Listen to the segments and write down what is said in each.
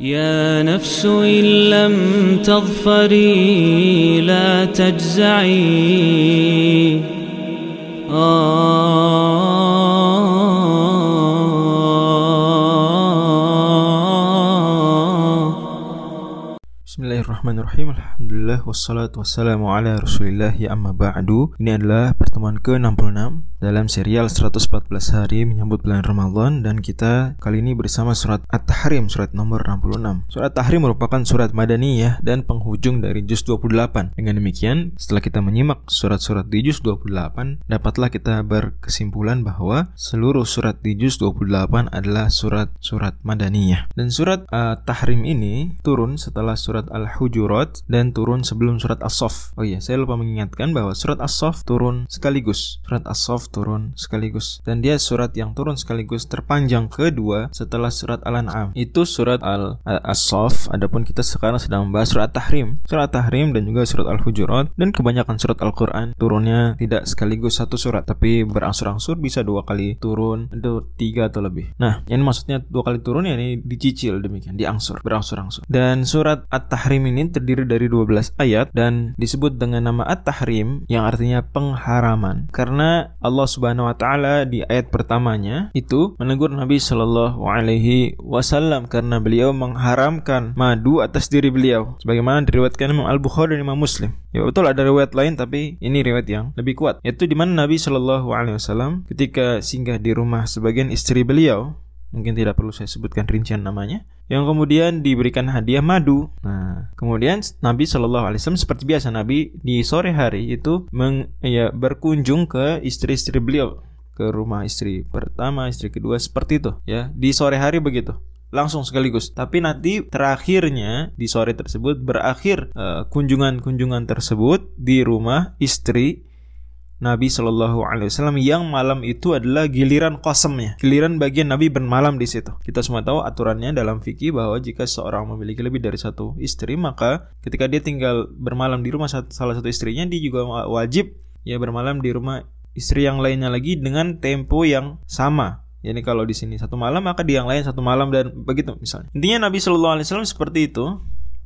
يا نفس إن لم تظفري لا تجزعي. آه. بسم الله الرحمن الرحيم. الحمد لله والصلاة والسلام على رسول الله. أما بعد Ini الله pertemuan ke-66. Dalam serial 114 hari menyambut bulan Ramadan dan kita kali ini bersama surat At-Tahrim surat nomor 66. Surat At-Tahrim merupakan surat madaniyah dan penghujung dari juz 28. Dengan demikian, setelah kita menyimak surat-surat di juz 28, dapatlah kita berkesimpulan bahwa seluruh surat di juz 28 adalah surat-surat madaniyah. Dan surat At-Tahrim ini turun setelah surat Al-Hujurat dan turun sebelum surat As-Saff. Oh iya, saya lupa mengingatkan bahwa surat As-Saff turun sekaligus. Surat As-Saff turun sekaligus. Dan dia surat yang turun sekaligus terpanjang kedua setelah surat Al-An'am. Itu surat Al-As-Saff adapun kita sekarang sedang membahas surat Tahrim surat Tahrim dan juga surat Al-Hujurat. Dan kebanyakan surat Al-Quran turunnya tidak sekaligus satu surat tapi berangsur-angsur bisa dua kali turun itu tiga atau lebih. Nah ini maksudnya dua kali turun ya ini dicicil demikian diangsur berangsur-angsur. Dan surat At-Tahrim ini terdiri dari 12 ayat dan disebut dengan nama At-Tahrim yang artinya pengharaman. Karena Allah Allah Subhanahu wa taala di ayat pertamanya itu menegur Nabi Shallallahu alaihi wasallam karena beliau mengharamkan madu atas diri beliau sebagaimana diriwayatkan Imam Al-Bukhari dan Imam Muslim. Ya betul ada riwayat lain tapi ini riwayat yang lebih kuat yaitu di mana Nabi Shallallahu alaihi wasallam ketika singgah di rumah sebagian istri beliau mungkin tidak perlu saya sebutkan rincian namanya yang kemudian diberikan hadiah madu. Nah, kemudian Nabi Shallallahu Alaihi Wasallam seperti biasa Nabi di sore hari itu meng, ya, berkunjung ke istri-istri beliau ke rumah istri pertama, istri kedua seperti itu ya di sore hari begitu langsung sekaligus. Tapi nanti terakhirnya di sore tersebut berakhir eh, kunjungan-kunjungan uh, tersebut di rumah istri Nabi Shallallahu Alaihi Wasallam yang malam itu adalah giliran kosemnya, giliran bagian Nabi bermalam di situ. Kita semua tahu aturannya dalam fikih bahwa jika seorang memiliki lebih dari satu istri, maka ketika dia tinggal bermalam di rumah salah satu istrinya, dia juga wajib ya bermalam di rumah istri yang lainnya lagi dengan tempo yang sama. Yani kalau di sini satu malam maka di yang lain satu malam dan begitu misalnya. Intinya Nabi Shallallahu Alaihi Wasallam seperti itu.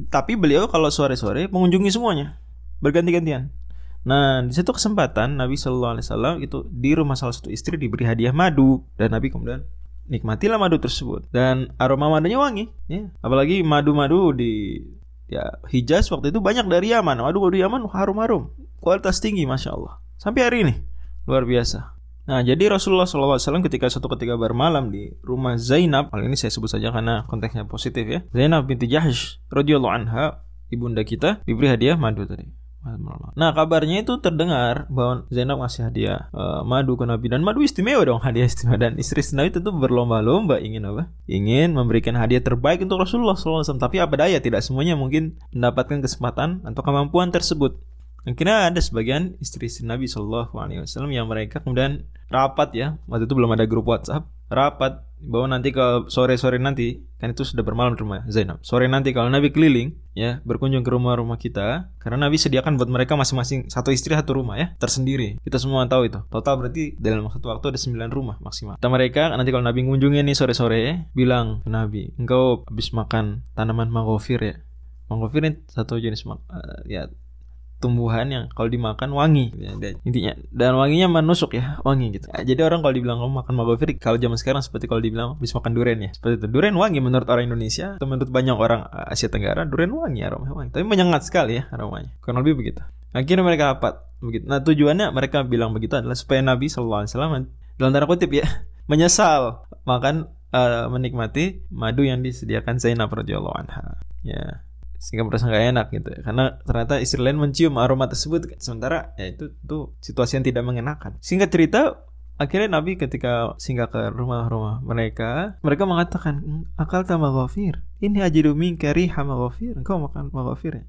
Tapi beliau kalau sore-sore mengunjungi semuanya berganti-gantian. Nah, di situ kesempatan Nabi Shallallahu Alaihi Wasallam itu di rumah salah satu istri diberi hadiah madu dan Nabi kemudian nikmatilah madu tersebut dan aroma madunya wangi. Ya. Apalagi madu-madu di ya Hijaz waktu itu banyak dari Yaman. Madu-madu Yaman harum-harum, kualitas tinggi, masya Allah. Sampai hari ini luar biasa. Nah, jadi Rasulullah SAW ketika suatu ketika bermalam di rumah Zainab, hal ini saya sebut saja karena konteksnya positif ya. Zainab binti Jahsh radhiyallahu anha, ibunda kita, diberi hadiah madu tadi. Nah kabarnya itu terdengar bahwa Zainab ngasih hadiah uh, madu ke Nabi. Dan madu istimewa dong hadiah istimewa. Dan istri Nabi itu berlomba-lomba ingin apa? Ingin memberikan hadiah terbaik untuk Rasulullah SAW. Tapi apa daya? Tidak semuanya mungkin mendapatkan kesempatan atau kemampuan tersebut. Akhirnya ada sebagian istri-istri Nabi Shallallahu Alaihi Wasallam yang mereka kemudian rapat ya. Waktu itu belum ada grup WhatsApp. Rapat bahwa nanti ke sore-sore nanti kan itu sudah bermalam di rumah Zainab. Sore nanti kalau Nabi keliling ya berkunjung ke rumah-rumah kita karena Nabi sediakan buat mereka masing-masing satu istri satu rumah ya tersendiri. Kita semua tahu itu. Total berarti dalam satu waktu ada sembilan rumah maksimal. Kita mereka nanti kalau Nabi ngunjungin nih sore-sore bilang ke Nabi engkau habis makan tanaman mangrove ya. Mangrove ini satu jenis uh, ya tumbuhan yang kalau dimakan wangi. Ya, intinya dan wanginya menusuk ya wangi gitu. Ya, jadi orang kalau dibilang kamu makan magofir kalau zaman sekarang seperti kalau dibilang bisa makan durian ya. Seperti itu. Durian wangi menurut orang Indonesia atau menurut banyak orang Asia Tenggara durian wangi aromanya wangi. Tapi menyengat sekali ya aromanya. Kurang lebih begitu. Akhirnya mereka rapat. Begitu. Nah tujuannya mereka bilang begitu adalah supaya Nabi Shallallahu Alaihi Wasallam dalam tanda kutip ya menyesal makan uh, menikmati madu yang disediakan Zainab radhiyallahu anha. Ya sehingga merasa nggak enak gitu ya. karena ternyata istri lain mencium aroma tersebut. Sementara ya itu itu situasi yang tidak mengenakan. Sehingga cerita akhirnya Nabi ketika singgah ke rumah-rumah mereka mereka mengatakan akal tambah gofir ini ajidu min kari hama gofir engkau makan magofir ya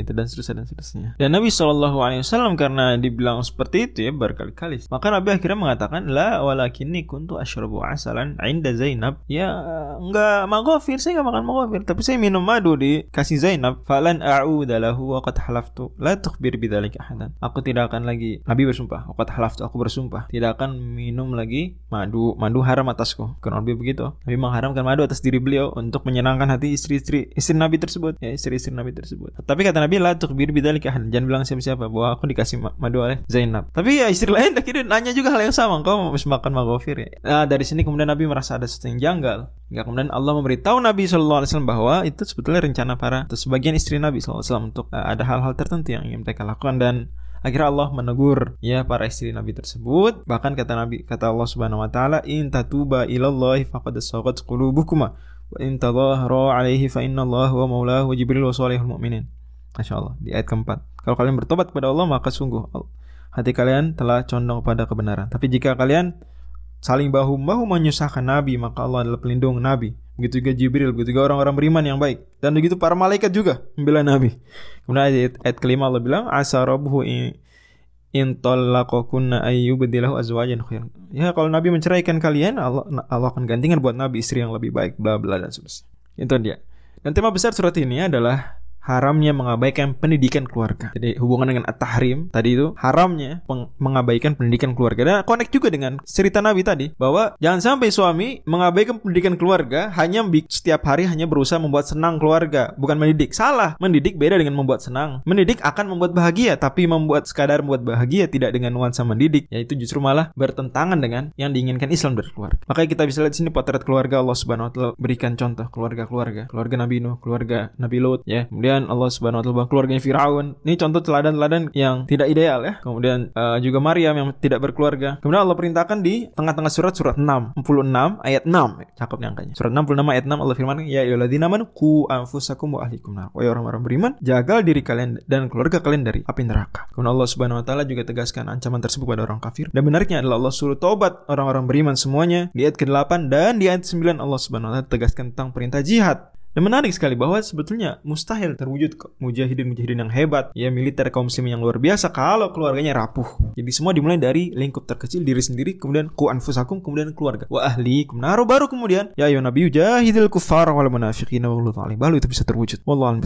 gitu dan seterusnya dan seterusnya. Dan Nabi Shallallahu Alaihi Wasallam karena dibilang seperti itu ya berkali-kali, maka Nabi akhirnya mengatakan la walakinni kuntu asyrabu asalan inda Zainab. Ya enggak magofir, saya enggak makan magofir, tapi saya minum madu di kasih Zainab. Falan a'udza lahu wa qad halaftu la tukhbir bidzalika ahadan. Aku tidak akan lagi Nabi bersumpah, qad halaftu aku bersumpah tidak akan minum lagi madu. Madu haram atasku. Karena Nabi begitu. Nabi mengharamkan madu atas diri beliau untuk menyenangkan hati istri-istri istri Nabi tersebut, ya istri-istri Nabi tersebut. Tapi kata Nabi la tukhbir bidzalika Jangan bilang siapa-siapa bahwa aku dikasih madu oleh Zainab. Tapi ya istri lain akhirnya nanya juga hal yang sama. Kau mau makan magofir ya? Nah, dari sini kemudian Nabi merasa ada sesuatu yang janggal. Hingga kemudian Allah memberitahu Nabi Shallallahu Alaihi Wasallam bahwa itu sebetulnya rencana para atau sebagian istri Nabi Shallallahu Alaihi Wasallam untuk uh, ada hal-hal tertentu yang ingin mereka lakukan dan akhirnya Allah menegur ya para istri Nabi tersebut bahkan kata Nabi kata Allah Subhanahu wa taala in tatuba ilallahi faqad sagat qulubukuma wa in tadhahara alaihi fa inna Allah wa maulahu wa jibril wa salihul mu'minin Masya Allah di ayat keempat. Kalau kalian bertobat kepada Allah maka sungguh hati kalian telah condong pada kebenaran. Tapi jika kalian saling bahu-bahu menyusahkan Nabi maka Allah adalah pelindung Nabi. Begitu juga Jibril begitu juga orang-orang beriman yang baik. Dan begitu para malaikat juga membela Nabi. Kemudian ayat, ayat kelima Allah bilang asa rabbuhu in azwajan khairan. Ya kalau Nabi menceraikan kalian Allah Allah akan gantikan buat Nabi istri yang lebih baik bla bla dan seterusnya. Itu dia. Dan tema besar surat ini adalah haramnya mengabaikan pendidikan keluarga. Jadi hubungan dengan at-tahrim tadi itu haramnya mengabaikan pendidikan keluarga. Dan connect juga dengan cerita Nabi tadi bahwa jangan sampai suami mengabaikan pendidikan keluarga hanya setiap hari hanya berusaha membuat senang keluarga, bukan mendidik. Salah. Mendidik beda dengan membuat senang. Mendidik akan membuat bahagia, tapi membuat sekadar membuat bahagia tidak dengan nuansa mendidik, yaitu justru malah bertentangan dengan yang diinginkan Islam dari keluarga. Makanya kita bisa lihat sini potret keluarga Allah Subhanahu wa taala berikan contoh keluarga-keluarga, keluarga Nabi Nuh, keluarga Nabi Lot ya. Kemudian kemudian Allah Subhanahu wa taala keluarganya Firaun. Ini contoh teladan-teladan yang tidak ideal ya. Kemudian uh, juga Maryam yang tidak berkeluarga. Kemudian Allah perintahkan di tengah-tengah surat surat 6, 66 ayat 6. Cakep nih angkanya. Surat 66 ayat 6 Allah firman, "Ya ayyuhalladzina amanu qu anfusakum wa ahlikum nar." Wahai orang-orang beriman, jaga diri kalian dan keluarga kalian dari api neraka. Kemudian Allah Subhanahu wa taala juga tegaskan ancaman tersebut pada orang kafir. Dan benarnya adalah Allah suruh tobat orang-orang beriman semuanya di ayat ke-8 dan di ayat 9 Allah Subhanahu wa taala tegaskan tentang perintah jihad. Dan menarik sekali bahwa sebetulnya mustahil terwujud mujahidin-mujahidin yang hebat, ya militer kaum muslimin yang luar biasa kalau keluarganya rapuh. Jadi semua dimulai dari lingkup terkecil diri sendiri, kemudian ku anfusakum, kemudian keluarga. Wa ahli, naruh baru kemudian ya ayo nabi jahidil kufar wal munafiqina wa balu itu bisa terwujud. Wallahu a'lam